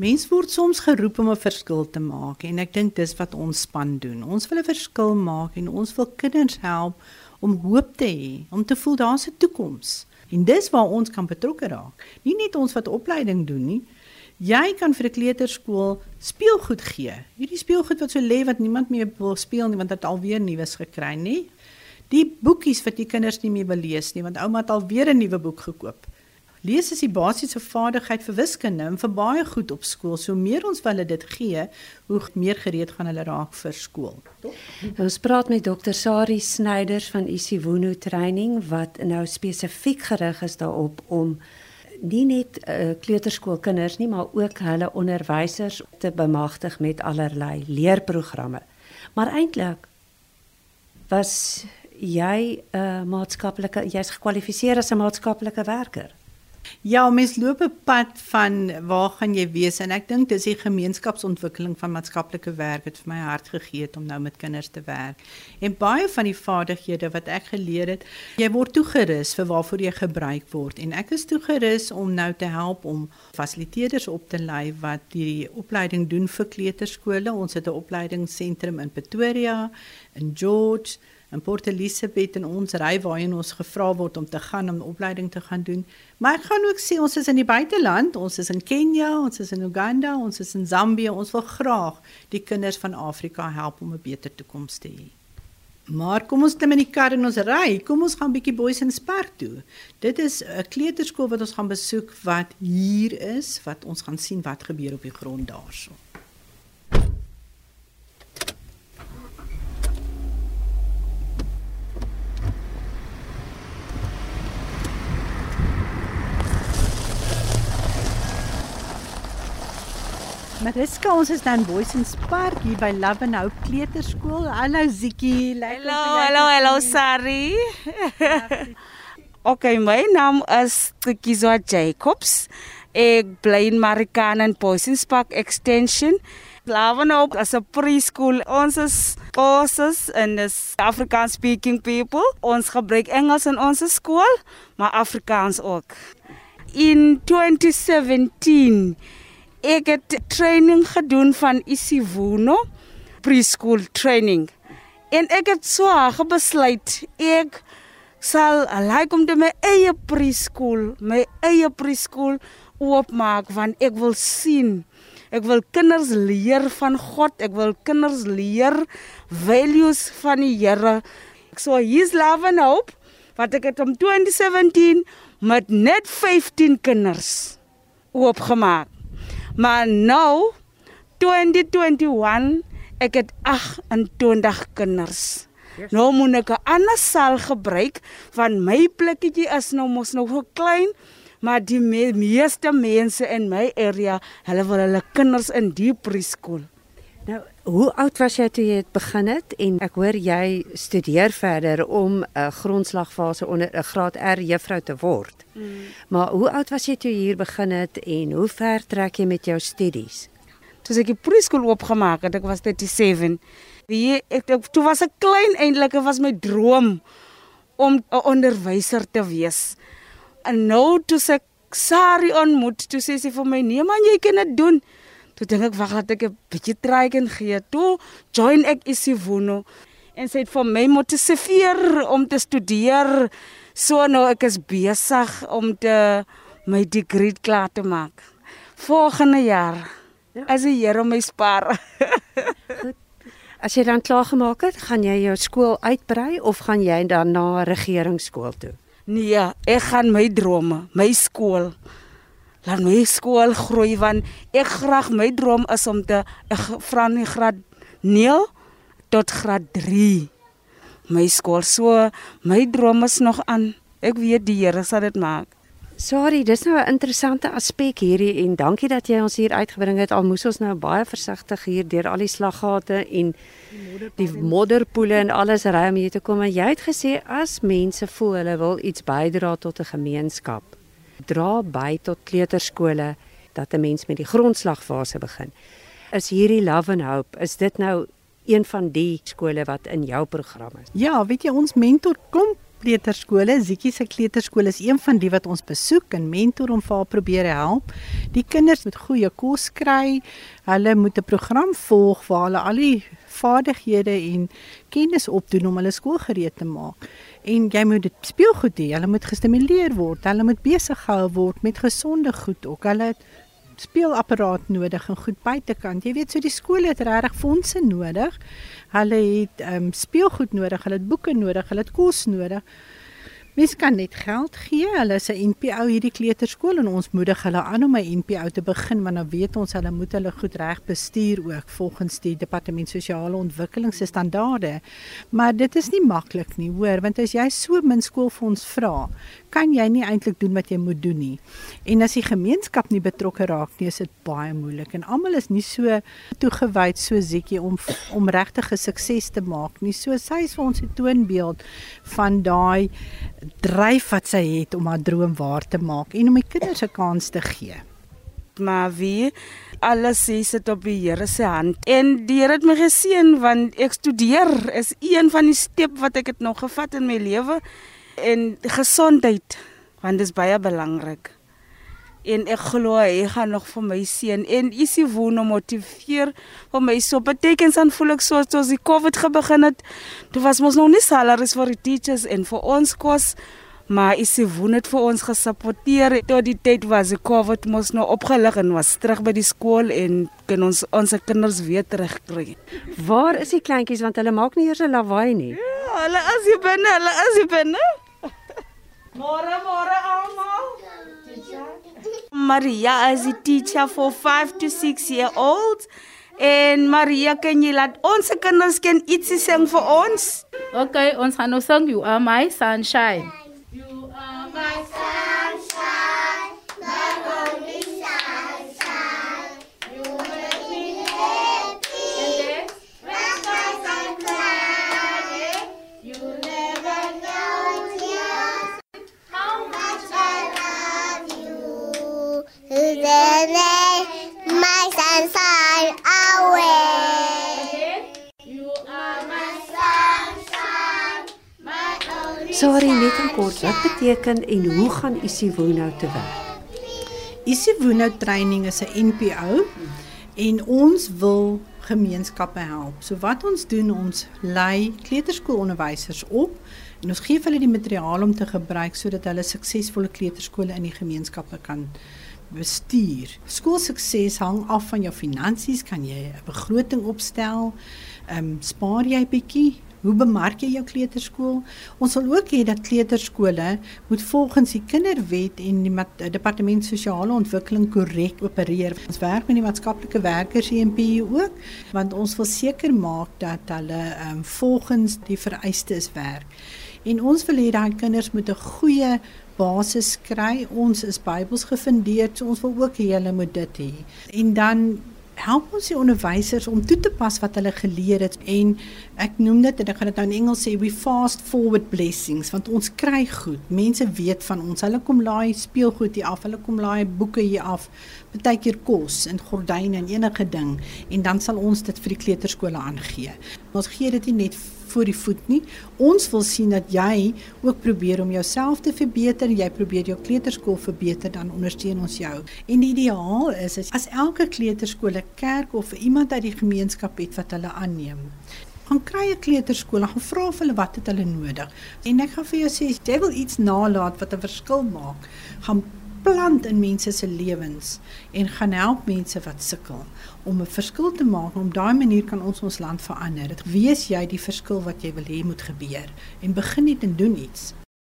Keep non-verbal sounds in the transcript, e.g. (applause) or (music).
Mens word soms geroep om 'n verskil te maak en ek dink dis wat ons span doen. Ons wil 'n verskil maak en ons wil kinders help om hoop te hê, om te voel daar's 'n toekoms. En dis waar ons kan betrokke raak. Nie net ons wat opleiding doen nie. Jy kan vir 'n kleuterskool speelgoed gee. Hierdie speelgoed wat so lê wat niemand meer wil speel nie want dit alweer nuus gekry nie. Die boekies wat die kinders nie meer wil lees nie want ouma het alweer 'n nuwe boek gekoop. Lees is die basiese vaardigheid vir wiskunde en vir baie goed op skool. So meer ons hulle dit gee, hoe meer gereed gaan hulle raak vir skool. Ons praat met Dr. Sari Snyders van Isivuno Training wat nou spesifiek gerig is daarop om nie net uh, kleuterskoolkinders nie, maar ook hulle onderwysers te bemagtig met allerlei leerprogramme. Maar eintlik was jy 'n uh, maatskaplike jy's gekwalifiseer as 'n maatskaplike werker. Ja, mens loop 'n pad van waar gaan jy wees en ek dink dis die gemeenskapsontwikkeling van maatskaplike werk wat vir my hart gegee het om nou met kinders te werk. En baie van die vaardighede wat ek geleer het, jy word toegerus vir waarvoor jy gebruik word en ek is toegerus om nou te help om fasiliteerders op te lei wat die opleiding doen vir kleuterskole. Ons het 'n opleidingsentrum in Pretoria, in George in Port Elizabeth en ons ry waarheen ons gevra word om te gaan om opleiding te gaan doen. Maar ek gaan ook sê ons is in die buiteland, ons is in Kenia, ons is in Uganda, ons is in Zambië. Ons wil graag die kinders van Afrika help om 'n beter toekoms te hê. Maar kom ons klim in die kar en ons ry. Kom ons gaan bietjie boys in Spark toe. Dit is 'n kleuterskool wat ons gaan besoek wat hier is, wat ons gaan sien wat gebeur op die grond daarso. Mariska, ons is dan Boys and Spark hier by Love and Hope Kleuterskool. Hallo Ziki, lekker. Hallo, hallo, hallo Sari. (laughs) okay, my naam is Tikizwa Jacobs. Ek bly in Marikana in Boys and Spark Extension. Love and Hope as 'n preschool. Ons is courses in this African speaking people. Ons gebruik Engels in ons skool, maar Afrikaans ook. In 2017 Ek het training gedoen van Isivuno preschool training. En ek het so besluit ek sal like om my eie preschool, my eie preschool oopmaak want ek wil sien Ek wil kinders leer van God. Ek wil kinders leer values van die Here. So hier's love and hope wat ek het om 2017 met net 15 kinders oopgemaak. Maar nou 2021 ek het 28 kinders. Yes. Nou moet ek 'n ander saal gebruik want my plekkie is nou mos nog so klein. Maar die me meeste mense in my area, hulle wil hulle kinders in die preschool. Nou, hoe oud was jy toe jy het begin het en ek hoor jy studeer verder om 'n grondslagfase onder 'n graad R juffrou te word. Mm. Maar hoe oud was jy toe jy hier begin het en hoe ver trek jy met jou studies? Toe ek die preschool oopgemaak het, ek was 37. Wie ek, ek toe was ek klein eintlik, dit was my droom om 'n onderwyser te wees. En nou toe ek Sari ontmoet, toe sê sy vir my: "Nee man, jy kan dit doen." Toe dink ek wag dat ek 'n bietjie try kan gee. Toe join ek Isivuno en sê vir my motiveer om te studeer. So nou ek is besig om te my degree klaar te maak. Volgende jaar ja. as die Here my spaar. Goed. As jy dan klaar gemaak het, gaan jy jou skool uitbrei of gaan jy dan na regeringsskool toe? Nee, ek gaan my drome, my skool laat my skool groei want ek graag my droom is om te ek vra nie graad 0 tot graad 3 my skool so my droom is nog aan ek weet die Here sal dit maak Sorry, dis nou 'n interessante aspek hierdie en dankie dat jy ons hier uitgebring het. Al moes ons nou baie versigtig hier deur al die slaggate en die modderpoele en alles ry om hier te kom. En jy het gesê as mense voel hulle wil iets bydra tot 'n gemeenskap, dra by tot kleuterskole dat 'n mens met die grondslagfase begin. Is hierdie Love and Hope, is dit nou een van die skole wat in jou program is? Ja, weet jy ons mentor kom kleuterskole. Ziekie se kleuterskool is een van die wat ons besoek en mentor om vir haar probeer help. Die kinders moet goeie kos kry. Hulle moet 'n program volg waar hulle al die vaardighede en kennis opdoen om hulle skool gereed te maak. En jy moet dit speelgoed hê. Hulle moet gestimuleer word. Hulle moet besig gehou word met gesonde goed ook. Hulle speelapparaat nodig en goed buitekant. Jy weet so die skole het regtig fondse nodig. Hulle het ehm um, speelgoed nodig, hulle het boeke nodig, hulle het kos nodig. Mens kan net geld gee. Hulle is 'n NPO hierdie kleuterskool en ons moedig hulle aan om 'n NPO te begin want dan weet ons hulle moet hulle goed reg bestuur ook volgens die departement sosiale ontwikkeling se standaarde. Maar dit is nie maklik nie, hoor, want as jy so min skoolfonds vra, kan jy nie eintlik doen wat jy moet doen nie. En as die gemeenskap nie betrokke raak nie, is dit baie moeilik en almal is nie so toegewyd so Ziekie om om regtig 'n sukses te maak nie. So sy is vir ons 'n toonbeeld van daai dryf wat sy het om haar droom waar te maak en om die kinders 'n kans te gee. Maar wie alles is dit op die Here se hand. En die Here het my geseën want ek studeer is een van die stap wat ek het nog gevat in my lewe en gesondheid want dit is baie belangrik. En ek glo hy gaan nog vir my seën en isie woon om motiveer vir my so beteken dan voel ek so soos die Covid gebegin het. Dit was mos nog nie salaris vir die teachers en vir ons kos maar isie woon het vir ons gesupporteer tot die tyd was die Covid mos nou opgelig en was terug by die skool en kan ons ons kinders weer terugkry. Waar is die kleintjies want hulle maak nie eers 'n lawaai nie. Ja, hulle is hier binne, hulle is hier binne. Môre, môre almal. Maria is a teacher for 5 to 6 year olds. En Maria, kan jy laat ons kinders kan ietsie sing vir ons? Okay, ons gaan nou sing You Are My Sunshine. Kort, wat beteken en hoe gaan Isiwo nou te werk? Isiwuno training is 'n NPO en ons wil gemeenskappe help. So wat ons doen, ons lei kleuterskoolonderwysers op en ons gee hulle die materiaal om te gebruik sodat hulle suksesvolle kleuterskole in die gemeenskappe kan bestuur. Skoolsukses hang af van jou finansies, kan jy 'n begroting opstel? Ehm um, spaar jy bietjie? Hoe bemark jy jou kleuterskool? Ons wil ook hê dat kleuterskole moet volgens die kinderwet en die mat- departement sosiale ontwikkeling korrek opereer. Ons werk met die maatskaplike werkers EMP ook want ons wil seker maak dat hulle um, volgens die vereistes werk. En ons wil hê daai kinders moet 'n goeie basis kry. Ons is Bybels gefundeer, so ons wil ook hê hulle moet dit hê. En dan help ons die onderwysers om toe te pas wat hulle geleer het en ek noem dit en ek gaan dit nou in Engels sê we fast forward blessings want ons kry goed. Mense weet van ons. Hulle kom laai speelgoed hier af, hulle kom laai boeke hier af, partykeer kos en gordyne en enige ding en dan sal ons dit vir die kleuterskole aangee. Ons gee dit nie net voor die voet nie. Ons wil sien dat jy ook probeer om jouself te verbeter, jy probeer jou kleuterskool verbeter, dan ondersteun ons jou. En die ideaal is, is as elke kleuterskool 'n kerk of iemand uit die gemeenskap het wat hulle aanneem. Gaan kry 'n kleuterskool, gaan vra vir hulle wat het hulle nodig. En ek gaan vir jou sê, jy wil iets nalat wat 'n verskil maak, gaan plant in mense se lewens en gaan help mense wat sukkel om 'n verskil te maak. Op daai manier kan ons ons land verander. Dit wees jy die verskil wat jy wil hê moet gebeur en begin net en doen iets.